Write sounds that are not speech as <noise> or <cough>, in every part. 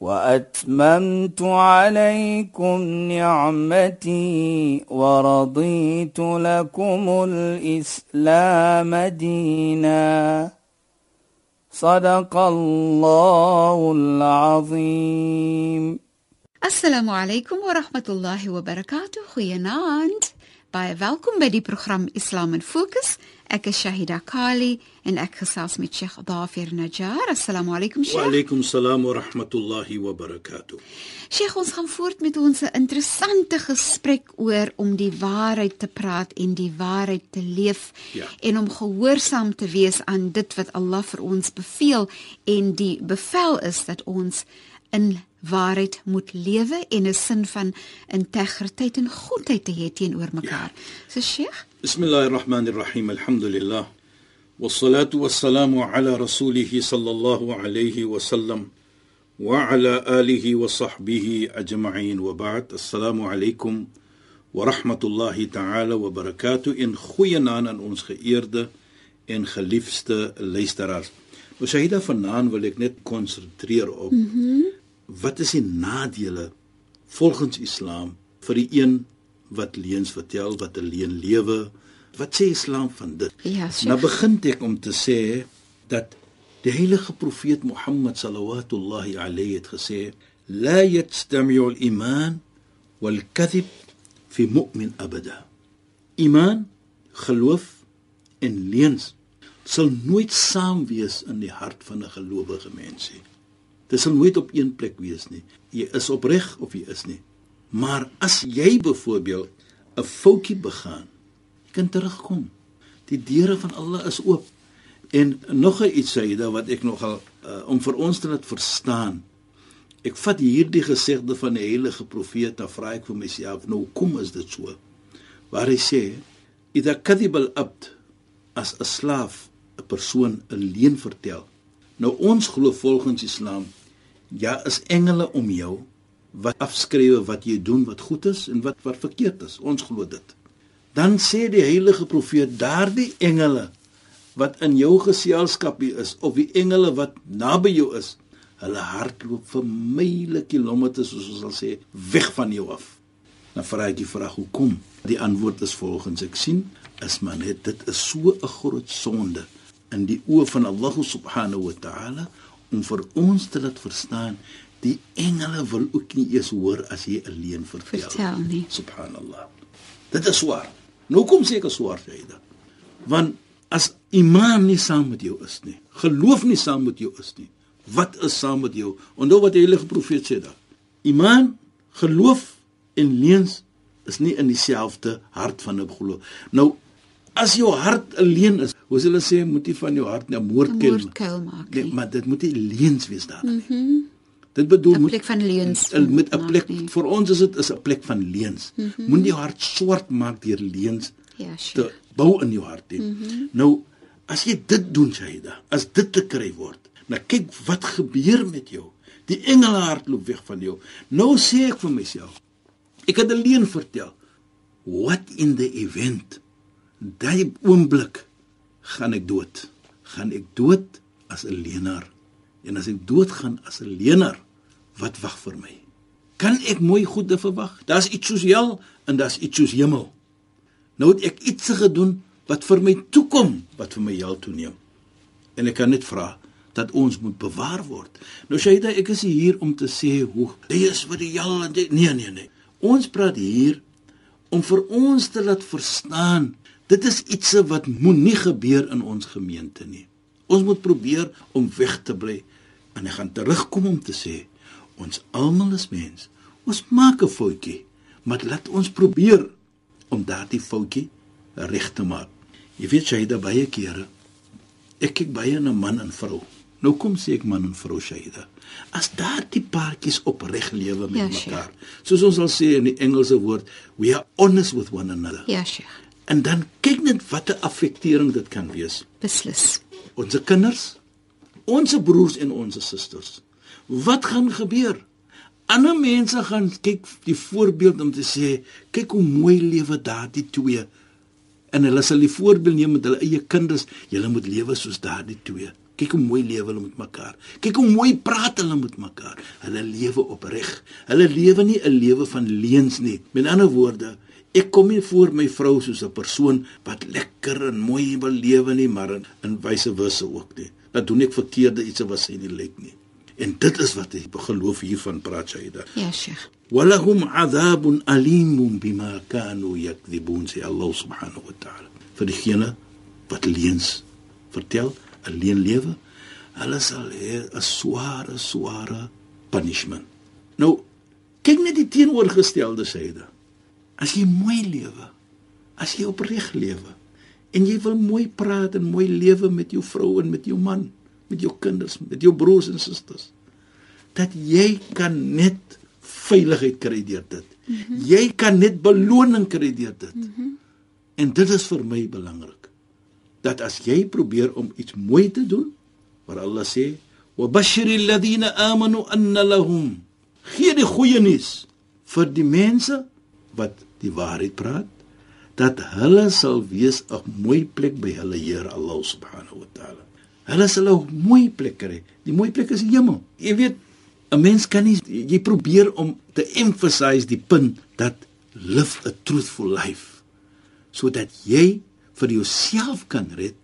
وأتممت عليكم نعمتي ورضيت لكم الإسلام دينا. صدق الله العظيم. السلام عليكم ورحمة الله وبركاته. خيانات باي فالكم بدي برنامج اسلام فوكس Ek is Shahida Kali en ek gesels met Sheikh Dafir Najjar. Assalamu alaykum Wa Sheikh. alaykum salaam wa rahmatullahi wa barakatuh. Sheikh, ons gaan voort met ons interessante gesprek oor om die waarheid te praat en die waarheid te leef Ja. en om gehoorsaam te wees aan dit wat Allah vir ons beveel en die bevel is dat ons in waarheid moet lewe en 'n sin van integriteit en goedheid te hê teenoor mekaar. So Sheikh, Bismillahir Rahmanir Rahim. Alhamdulillah. والصلاة والسلام على رسوله صلى الله عليه وسلم وعلى آله وصحبه أجمعين وبعد السلام عليكم ورحمة الله تعالى وبركاته إن خوينا aan ons geëerde en geliefde luisteraars. Nou Shahida vanaand wil ek net konsentreer op mm -hmm. wat is die nadele volgens Islam vir die een wat leuns vertel, wat 'n leuen lewe. Wat sê Islam van dit? Ja, Sheikh. Nou begin ek om te sê dat die heilige profeet Mohammed sallallahu alayhi het gesê: "La yastami'u al-iman wal-kadhib fi mu'min abada." Iman, geloof en leuns sal nooit saam wees in die hart van 'n gelowige mens nie. Dit sal nooit op een plek wees nie. Jy is opreg of jy is nie. Maar as jy byvoorbeeld 'n foutjie begaan, jy kan terugkom. Die deure van Allah is oop. En nog 'n iets sê daar wat ek nogal uh, om vir ons te laat verstaan. Ek vat hierdie gesegde van die heilige profeet, dan vra ek vir myself, nou kom is dit so? Waar hy sê, "Idha kadhiba al-abd as 'n slaaf 'n persoon 'n leuen vertel." Nou ons glo volgens Islam, ja, is engele om jou wat afskrywe wat jy doen wat goed is en wat wat verkeerd is. Ons glo dit. Dan sê die heilige profeet daardie engele wat in jou geselskap is of die engele wat naby jou is, hulle hardloop vir myle kilometers soos ons sal sê weg van jou af. Dan vra ek die vraag hoekom? Die antwoord is volgens ek sien is maar net dit is so 'n groot sonde in die oë van Allah subhanahu wa ta'ala om vir ons te laat verstaan die engele wil ook nie eers hoor as jy alleen vertel. Vertel nie. Subhanallah. Dit is swaar. Nou kom seker swaar jy dit. Want as iman nie saam met jou is nie, geloof nie saam met jou is nie, wat is saam met jou? Onthou wat die heilige profeet sê daar. Iman, geloof en leuns is nie in dieselfde hart van 'n geloof. Nou as jou hart alleen is, hoe hulle sê, moet jy van jou hart 'n moordkuil moordkuil maak Nee, nie. maar dit moet nie leuns wees daar. Mhm. Mm dit bedoel 'n moet plek van leuns met 'n maak plek nie. vir ons is dit is 'n plek van leuns. Mm -hmm. Moenie jou hart swart maak deur leuns Ja, te Sheikh. bou in jou hart nie. Mm -hmm. Nou as jy dit doen, Shaida, as dit te kry word, nou kyk wat gebeur met jou. Die engele hardloop weg van jou. Nou sê ek vir myself, ek het 'n leuen vertel. What in the event? Daai oomblik gaan ek dood. Gaan ek dood as 'n leenaar. En as ek doodgaan as 'n leenaar, wat wag vir my? Kan ek mooi goede verwag? Daar's iets soos hel en daar's iets soos hemel. Nou het ek iets gedoen wat vir my toekom, wat vir my hel toeneem. En ek kan net vra dat ons moet bewaar word. Nou Shaida, ek is hier om te sê hoe jy is vir die hel en dit nee nee nee. Ons praat hier om vir ons te laat verstaan dit is iets wat moenie gebeur in ons gemeente nie. Ons moet probeer om weg te bly en ek gaan terugkom om te sê ons almal is mens. Ons maak 'n foutjie, maar laat ons probeer om daardie foutjie reg te maak. Jy weet daar baie kere ek kyk baie na man en vrou. Nou kom sê ek man en vrou Shaida. As daardie paartjies opreg lewe met Ja, mekaar. Soos ons sal sê in die Engelse woord, we are honest with one another. Ja, Sheikh. En dan kyk net wat 'n affektering dit kan wees. Beslis. Ons kinders, ons broers en ons susters. Wat gaan gebeur? Ander mense gaan kyk die voorbeeld om te sê, kyk hoe mooi lewe daardie twee. En hulle sal die voorbeeld neem met hulle eie kinders, julle moet lewe soos daardie twee. Kyk hoe mooi lewe hulle met mekaar. Kyk hoe mooi praat hulle met mekaar. Hulle lewe opreg. Hulle lewe nie 'n lewe van leuns nie. Met ander woorde, Ek kom nie voor my vrou soos 'n persoon wat lekker en mooi wil lewe nie, maar in, in wyse wisse ook nie. Dan doen ek verkeerde iets wat sy nie lyk nie. En dit is wat ek geloof hiervan praat Shaida. Ja, Sheikh. Walahum adhabun alimun bima kanu yakdhibun sê Allah subhanahu wa ta'ala. Vir diegene wat leuns vertel, alleen lewe, hulle sal hê 'n sware, sware punishment. Nou, kyk net die teenoorgestelde Shaida as jy mooi lewe as jy opreg lewe en jy wil mooi praat en mooi lewe met jou vrou en met jou man met jou kinders met jou broers en susters dat jy kan net veiligheid kry deur dit. Mm -hmm. Jy kan net beloning kry deur dit. Mm -hmm. En dit is vir my belangrik. Dat as jy probeer om iets mooi te doen, waar Allah sê, "Wa bashiril ladina amanu anna lahum" gee die goeie nuus vir die mense wat die waarheid praat dat hulle sal wees 'n mooi plek by hulle Here Allah subhanahu wa taala. Hulle sal 'n mooi plek kry. Die mooi plek is die hemel. Jy weet 'n mens kan nie jy probeer om te emphasize die punt dat live a truthful life sodat jy vir jouself kan red,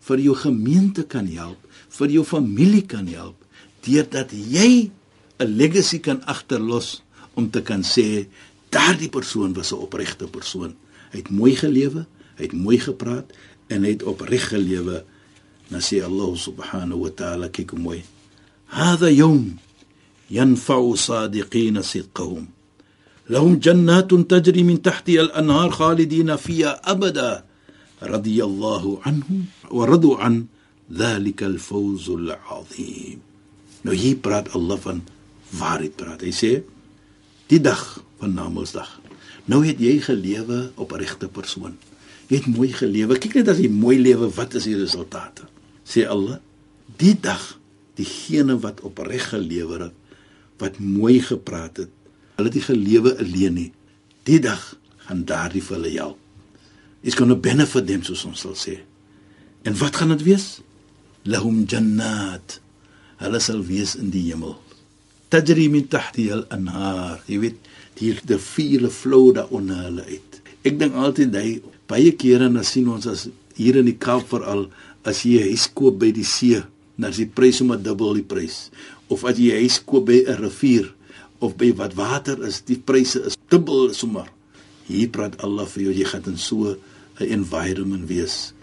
vir jou gemeente kan help, vir jou familie kan help deurdat jy 'n legacy kan agterlos om te kan sê daardie persoon was 'n opregte persoon. Hy het mooi gelewe, hy het mooi gepraat en hy het opreg gelewe. Dan sê Allah subhanahu wa ta'ala kyk hoe mooi. هذا يوم ينفع صادقين صدقهم لهم جنات تجري من تحتها الانهار خالدين فيها ابدا رضي الله عنهم ورضوا عن ذلك الفوز العظيم nou hier praat Allah van waarheid praat hy sê die dag van Namedsdag nou het jy gelewe op 'n regte persoon jy het mooi gelewe kyk net as jy mooi lewe wat is die resultate sê Allah die dag diegene wat opreg gelewer het wat mooi gepraat het. Hulle het nie gelewe alleen nie. Die dag gaan daardie vir hulle help. It's going to benefit them soos ons sal sê. En wat gaan dit wees? Lahum jannat. Hulle sal wees in die hemel. Tajri min tahtiha al-anhar. Jy weet, die die vier flow daar onder hulle uit. Ek dink altyd hy baie kere dan sien ons as hier in die Kaap veral as jy 'n huis koop by die see, dan is die prys sommer dubbel die prys of as jy 'n huis koop by 'n rivier of by wat water is, die pryse is dubbel sommer. Hier praat Allah vir jou, jy gaan in so 'n environment wees.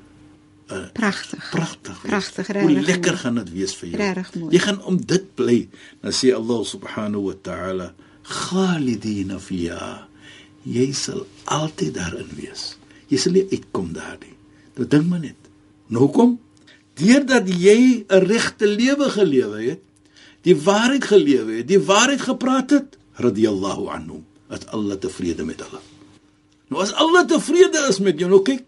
Uh, pragtig. Pragtig. Pragtig, regtig. Hoe lekker gaan dit wees vir jou. Regtig mooi. Jy gaan om dit bly. Dan sê Allah subhanahu wa ta'ala, "Khalidina fiha." Jy sal altyd daarin wees. Jy sal nie uitkom daar nie. Dit dink maar net. Nou kom deurdat jy 'n regte lewe gelewe het, die waarheid gelewe het, die waarheid gepraat het, radiyallahu anhu, dat Allah tevrede met hulle. Nou as Allah tevrede is met jou, nou kyk,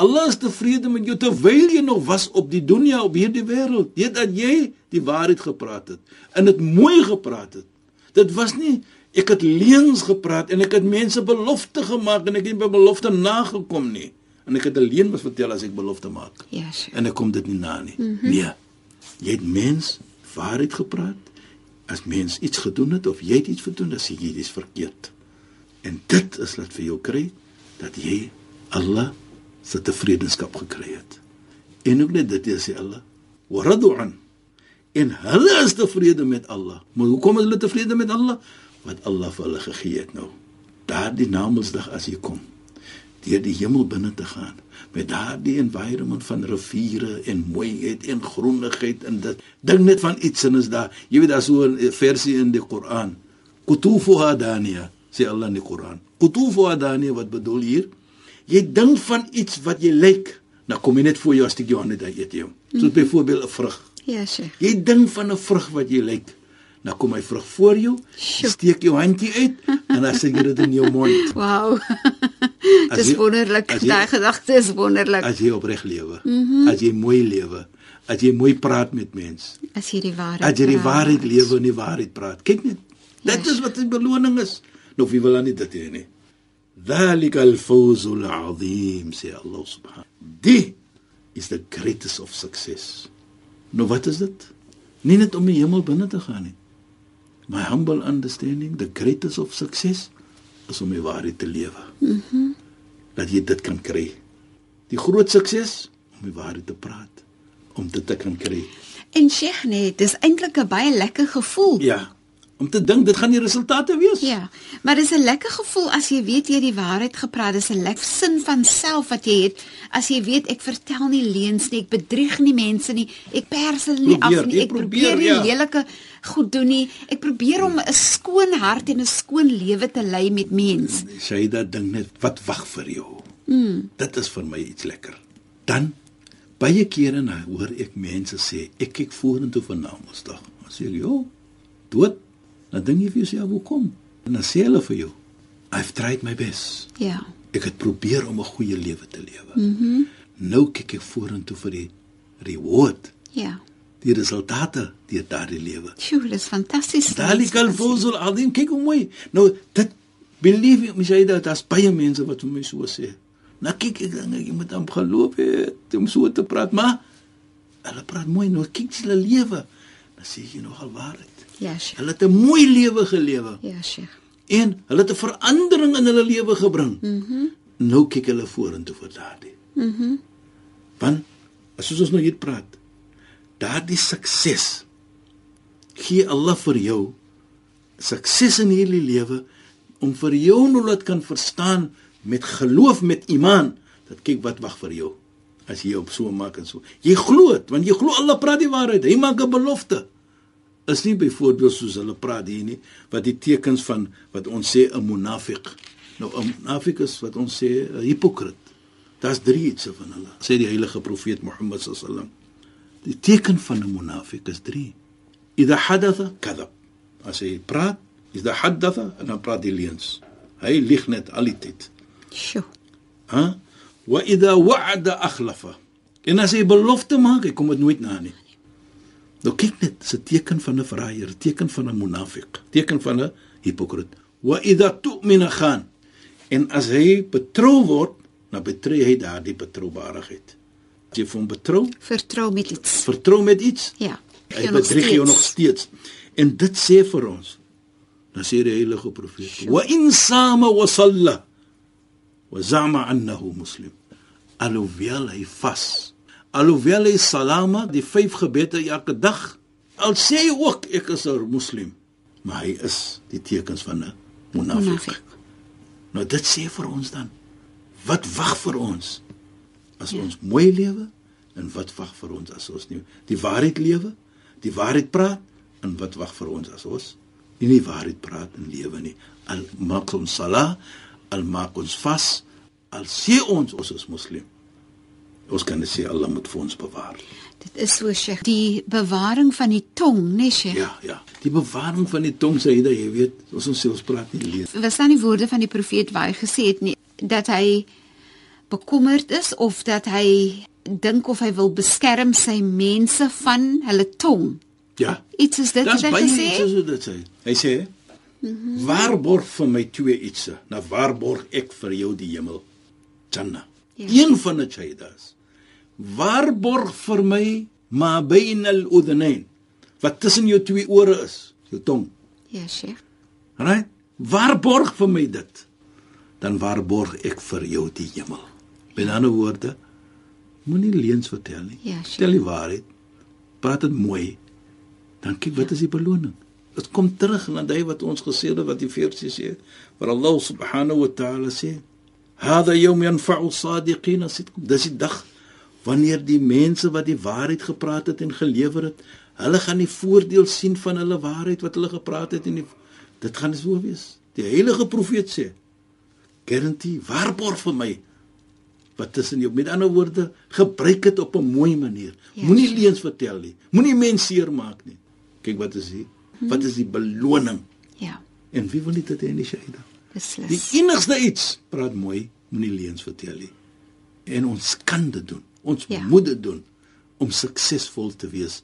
Allah is tevrede met jou terwyl jy nog was op die dunia op hierdie wêreld, dit dat jy die waarheid gepraat het en dit mooi gepraat het. Dit was nie ek het leuns gepraat en ek het mense belofte gemaak en ek het my belofte nagekom nie. En ek het 'n leuen wat vertel as ek belofte maak. Ja, sure. En ek kom dit nie na nie. Mm -hmm. Nee. Jy het mens waarheid gepraat. As mens iets gedoen het of jy het iets gedoen, dan sê jy dis verkeerd. En dit is wat vir jou kry dat jy Allah se tevredenskap gekry het. En ook net dit sê Allah, "Wa radu an." En hulle is tevrede met Allah. Maar hoekom is hulle tevrede met Allah? Wat Allah vir hulle gegee het nou. Daardie Namedsdag as jy kom, deur die hemel binne te gaan met daardie environment van riviere en mooiheid en groenigheid en dit ding net van iets en is daar jy weet daar's so 'n versie in die Koran kutufuha daniya sê Allah in die Koran kutufuha daniya wat bedoel hier jy dink van iets wat jy lyk nou kom jy net voor jou as jy aan dit eet jy soos byvoorbeeld 'n vrug Ja, Sheikh. Jy dink van 'n vrug wat jy lyk. Nou kom hy vrug voor jou, Sjoe. steek jou handjie uit en dan sit jy dit in jou mond. <laughs> Wow. <laughs> Dis jy- wonderlik. jy- Daai gedagte is wonderlik. As jy opreg lewe, mm -hmm. as jy mooi lewe, as jy mooi praat met mense, As jy die waarheid as jy die praat. waarheid lewe en die waarheid praat. Kyk net. Dit Ja, is wat die beloning is. Nou wie wil dan dit hê nie. Dhalika al-fawzul 'azim, sê Allah subhanahu. Die is the greatest of success. Nou wat is dit? Nie net om die hemel binne te gaan nie. My humble understanding, the greatest of success is om die waarheid te lewe. Mhm. Mm dat jy dit kan kry. Die groot sukses om die waarheid te praat, om dit te kan kry. En Sheikh nee, dis eintlik 'n baie lekker gevoel. Ja, om te dink dit gaan die resultate wees. Ja, maar dis 'n lekker gevoel as jy weet jy die waarheid gepraat. Dis 'n lekker sin van self wat jy het. As jy weet ek vertel nie leuns nie, ek bedrieg nie mense nie, ek pers hulle nie Probeer, af nie, jy ek probeer, probeer, nie ja. lelike goed doen nie. Ek probeer om 'n skoon hart en 'n skoon lewe te lei met mense. Sy dat ding net wat wag vir jou. Mm. Dit is vir my iets lekker. Dan baie kere nou hoor ek mense sê ek kyk vorentoe vir Namedsdag. Dan sê ek, "Jo, dood." Dan dink jy vir jouself, "Hoekom?" En dan sê hulle vir jou, "I've tried my best." Ja. Ek het probeer om 'n goeie lewe te lewe. Mhm. Mm nou kyk ek vorentoe vir die reward, Ja. die resultate deur daardie lewe. Sjoe, dis fantasties. Dalika al-fawzul azim kyk hoe mooi. Nou dit believe me jy dat daar's baie mense wat vir my so sê. Nou kyk ek dan jy moet aan geloof hê om so te praat, maar hulle praat mooi nou kyk hulle lewe. Dan sê jy nogal waarheid. Ja, Sheikh. Hulle het 'n mooi lewe gelewe Ja, Sheikh. en hulle het 'n verandering in hulle lewe gebring. Mhm. Mm nou kyk hulle vorentoe vir daardie. Mhm. Mm Want as ons nou hier praat, daardie sukses gee Allah vir jou sukses in hierdie lewe om vir jou nou laat kan verstaan met geloof met iman dat kyk wat wag vir jou as jy op so maak en so. Jy glo dit want jy glo Allah praat die waarheid. Hy maak 'n belofte. Is nie byvoorbeeld soos hulle praat hier nie wat die tekens van wat ons sê 'n munafik. Nou 'n munafik is wat ons sê 'n hipokrit. Daar's drie iets van hulle. Sê die heilige profeet Mohammed sallam. Die teken van 'n munafik is drie. Idha hadatha kadhab. As hy praat, idha hadatha en dan praat hy leuns. Hy lieg net al die tyd. Sjoe. Ha? Wa idha wa'ada akhlafa. En as hy belofte maak, hy kom dit nooit na nie. Nou kyk net, dis 'n teken van 'n verraaier, 'n teken van 'n munafik, teken van 'n hipokrit. Wa idha tu'mina khan. En as hy betrou word, dan betree hy daardie betroubaarheid. As jy hom betrou, Vertrou met iets. vertrou met iets, Ja. hy bedrieg jou nog steeds. En dit sê vir ons. Dan sê die heilige profeet: "Wa in sama wa salla wa zama annahu muslim." Alhoewel hy vas, alhoewel hy salama, die vyf gebede elke dag, al sê hy ook ek is 'n moslim, maar hy is die tekens van 'n munafik. Nou dit sê vir ons dan wat wag vir ons as ja. ons mooi lewe en wat wag vir ons as ons nie die waarheid lewe, die waarheid praat en wat wag vir ons as ons nie die waarheid praat en lewe nie. Al maak ons sala, al maak ons vas, al sê ons ons is moslim. Ons kan net sê Allah moet vir ons bewaar. Dit is so Sheikh. Die bewaring van die tong, né Sheikh? Ja, ja. Die bewaring van die tong sê jy, jy weet, ons ons selfs praat nie lees. Was dan die woorde van die profeet waar hy gesê het nie dat hy bekommerd is of dat hy dink of hy wil beskerm sy mense van hulle tong. Ja. Iets is dit Dis wat hy baie gesê? iets soos dit sê. Hy sê: mm -hmm. "Waarborg vir my twee ietsie. Nou waarborg ek vir jou die hemel, Jannah. Ja. Ja. Een van die shaidas. Waarborg vir my ma bain al-udhnayn. Wat tussen jou twee ore is, jou tong. Ja, Sheikh. Right? Waarborg vir my dit. Dan waarborg ek vir jou die hemel. Met ander woorde, moenie leuns vertel nie. Ja, sure. Vertel die waarheid. Praat dit mooi. Dan kyk wat is die beloning. Dit kom terug na daai wat ons gesê het wat die versie sê, waar Allah subhanahu wa ta'ala sê: "Hada yawm yanfa'u as-sadiqina sidqum." Dis die dag wanneer die mense wat die waarheid gepraat het en gelewer het, hulle gaan die voordeel sien van hulle waarheid wat hulle gepraat het en die, dit gaan so wees. Die heilige profeet sê: "Garantie, waarborg vir my wat tussen jou met ander woorde gebruik dit op 'n mooi manier. Ja, Moenie leuns vertel nie. Moenie mense seermaak nie. Kyk wat is hier? Wat is die beloning? Ja, En wie wil dit hê nie, Shaida? Die beslis. enigste iets, praat mooi, moenie leuns vertel nie. En ons kan dit doen. Ons ja. moet dit doen om suksesvol te wees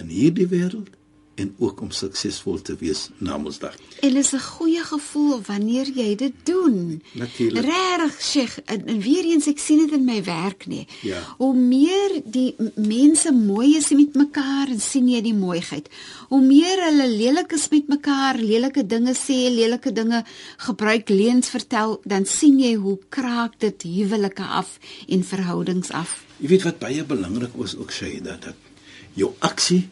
in hierdie wêreld en ook om suksesvol te wees na Mondsdag. En is 'n goeie gevoel wanneer jy dit doen. Natuurlik. Regtig, Sheikh, en, en weer eens ek sien dit in my werk nê. Ja. Hoe meer die mense mooi is met mekaar en sien jy die mooiheid. Hoe meer hulle lelik is met mekaar, lelike dinge sê, lelike dinge gebruik, leuns vertel, dan sien jy hoe kraak dit huwelike af en verhoudings af. Jy weet wat baie belangrik is ook Shaida dat jou aksie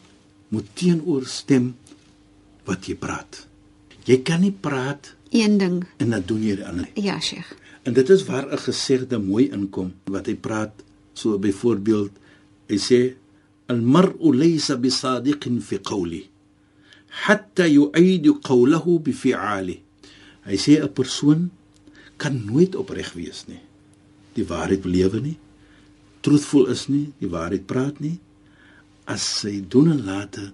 moet teenoor-stem wat jy praat. Jy kan nie praat Een ding, en dan doen jy die ander. ja, Sheikh. En dit is waar 'n gesegde mooi inkom wat hy praat so byvoorbeeld hy sê al-mar'u laysa bisadiqin fi qawli hatta yu'idu qawlahu bi fi'ali hy sê 'n persoon kan nooit opreg wees nie die waarheid belewe nie truthful is nie die waarheid praat nie as sy doen en late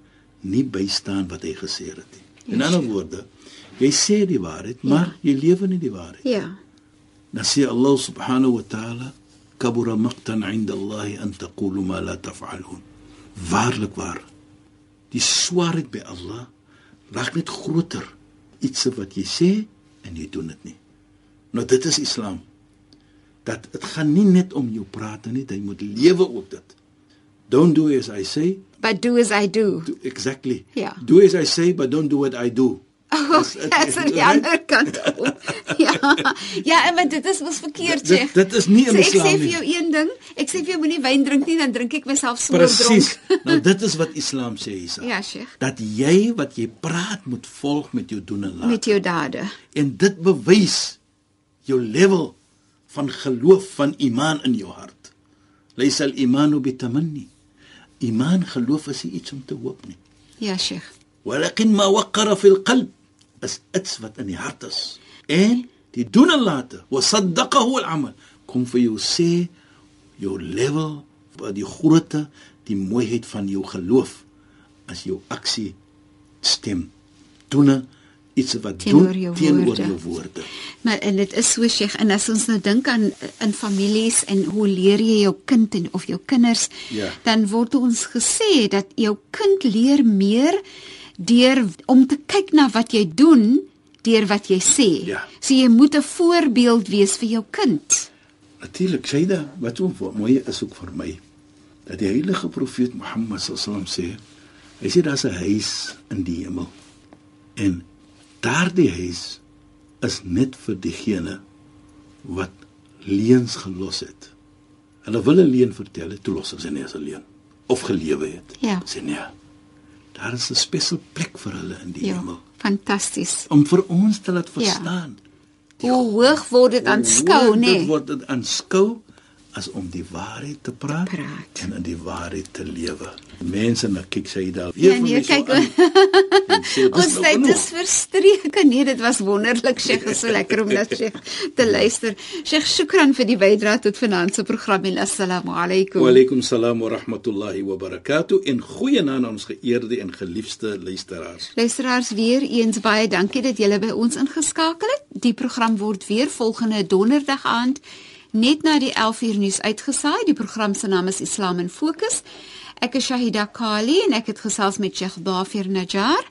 nie bystaan wat hy gesê het nie. In ander woorde, jy sê die waarheid, ja. maar jy lewe nie die waarheid. Ja. Dan sê Allah subhanahu wa ta'ala kabura maqtan 'inda Allah an taqulu ma la taf'alun. Waarlik waar. Die swaarheid by Allah raak net groter iets wat jy sê en jy doen dit nie. Nou dit is Islam. Dat dit gaan nie net om jou praat nie, jy moet lewe op dit don't do as I say But do as I do. do exactly Ja. do as I say but don't do what I do <laughs> Oh, <laughs> ja, is aan die ander kant. ook. <laughs> Ja. Ja, maar dit is mos verkeerd, Dit- Sheikh. dit is nie in so, Ek Islam sê vir nie. jou een ding, ek sê vir jou moenie wyn drink nie, dan drink ek myself smoor presies dronk. nou dit is wat Islam sê Isa Ja, Sheikh. dat jy wat jy praat moet volg met jou doen en laat. Met jou dade. En dit bewys jou level van geloof van iman in jou hart. Laysa al-imanu bitamanni. Iman geloof is nie iets om te hoop nie. Ja, Sheikh. Walakin ma waqqara fil qalb is iets wat in die hart is. En die doen en late, wa saddaqahu al-amal. Kom vir jou sê jou level, wat die grootte, die mooiheid van jou geloof as jou aksie stem. Doen iets wat Teenoor doen jou teenoor woorde. jou woorde. Maar en dit is so Sheikh en as ons nou dink aan in families en hoe leer jy jou kind en of jou kinders Ja. dan word ons gesê dat jou kind leer meer deur om te kyk na wat jy doen deur wat jy sê. Ja. So jy moet 'n voorbeeld wees vir jou kind. Natuurlik, Shaida, wat ook mooi is ook vir my dat die heilige profeet Mohammed sallam sê, hy sê daar's 'n huis in die hemel. En daardie huis is net vir diegene wat leuns gelos het. Hulle wil 'n leuen vertel, het, toe los hulle sy nie as 'n leuen of gelewe het. Ja. Sê nee. Daar is 'n spesiale plek vir hulle in die Ja, hemel fantasties. om vir ons te laat verstaan. Hoe hoog word dit aanskou, nê? Dit word dit aanskou as om die waarheid te praat, praat. en in die waarheid te lewe. Mense na kyk sy daar. Ja, nee, kyk, Ons tyd is verstreek. Nee, dit was wonderlik, Sheikh, is so lekker om net Sheikh te luister. Sheikh, shukran vir die bydrae tot vanaand se program en assalamu alaykum. Wa alaykum salaam wa rahmatullahi wa barakatuh en goeie naam aan ons geëerde en geliefde luisteraars. Luisteraars weer eens baie dankie dat julle by ons ingeskakel het. Die program word weer volgende donderdag aand net na die 11uur nuus uitgesaai. Die program se naam is Islam in Fokus. Ek is Shahida Kali en ek het gesels met Sheikh Dafir Najjar.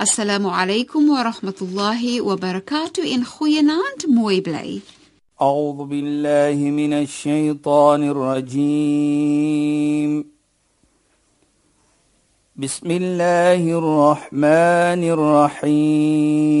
Assalamu alaykum wa rahmatullahi wa barakatuh en goeienaand, mooi bly. أعوذ بالله من الشيطان الرجيم بسم الله الرحمن الرحيم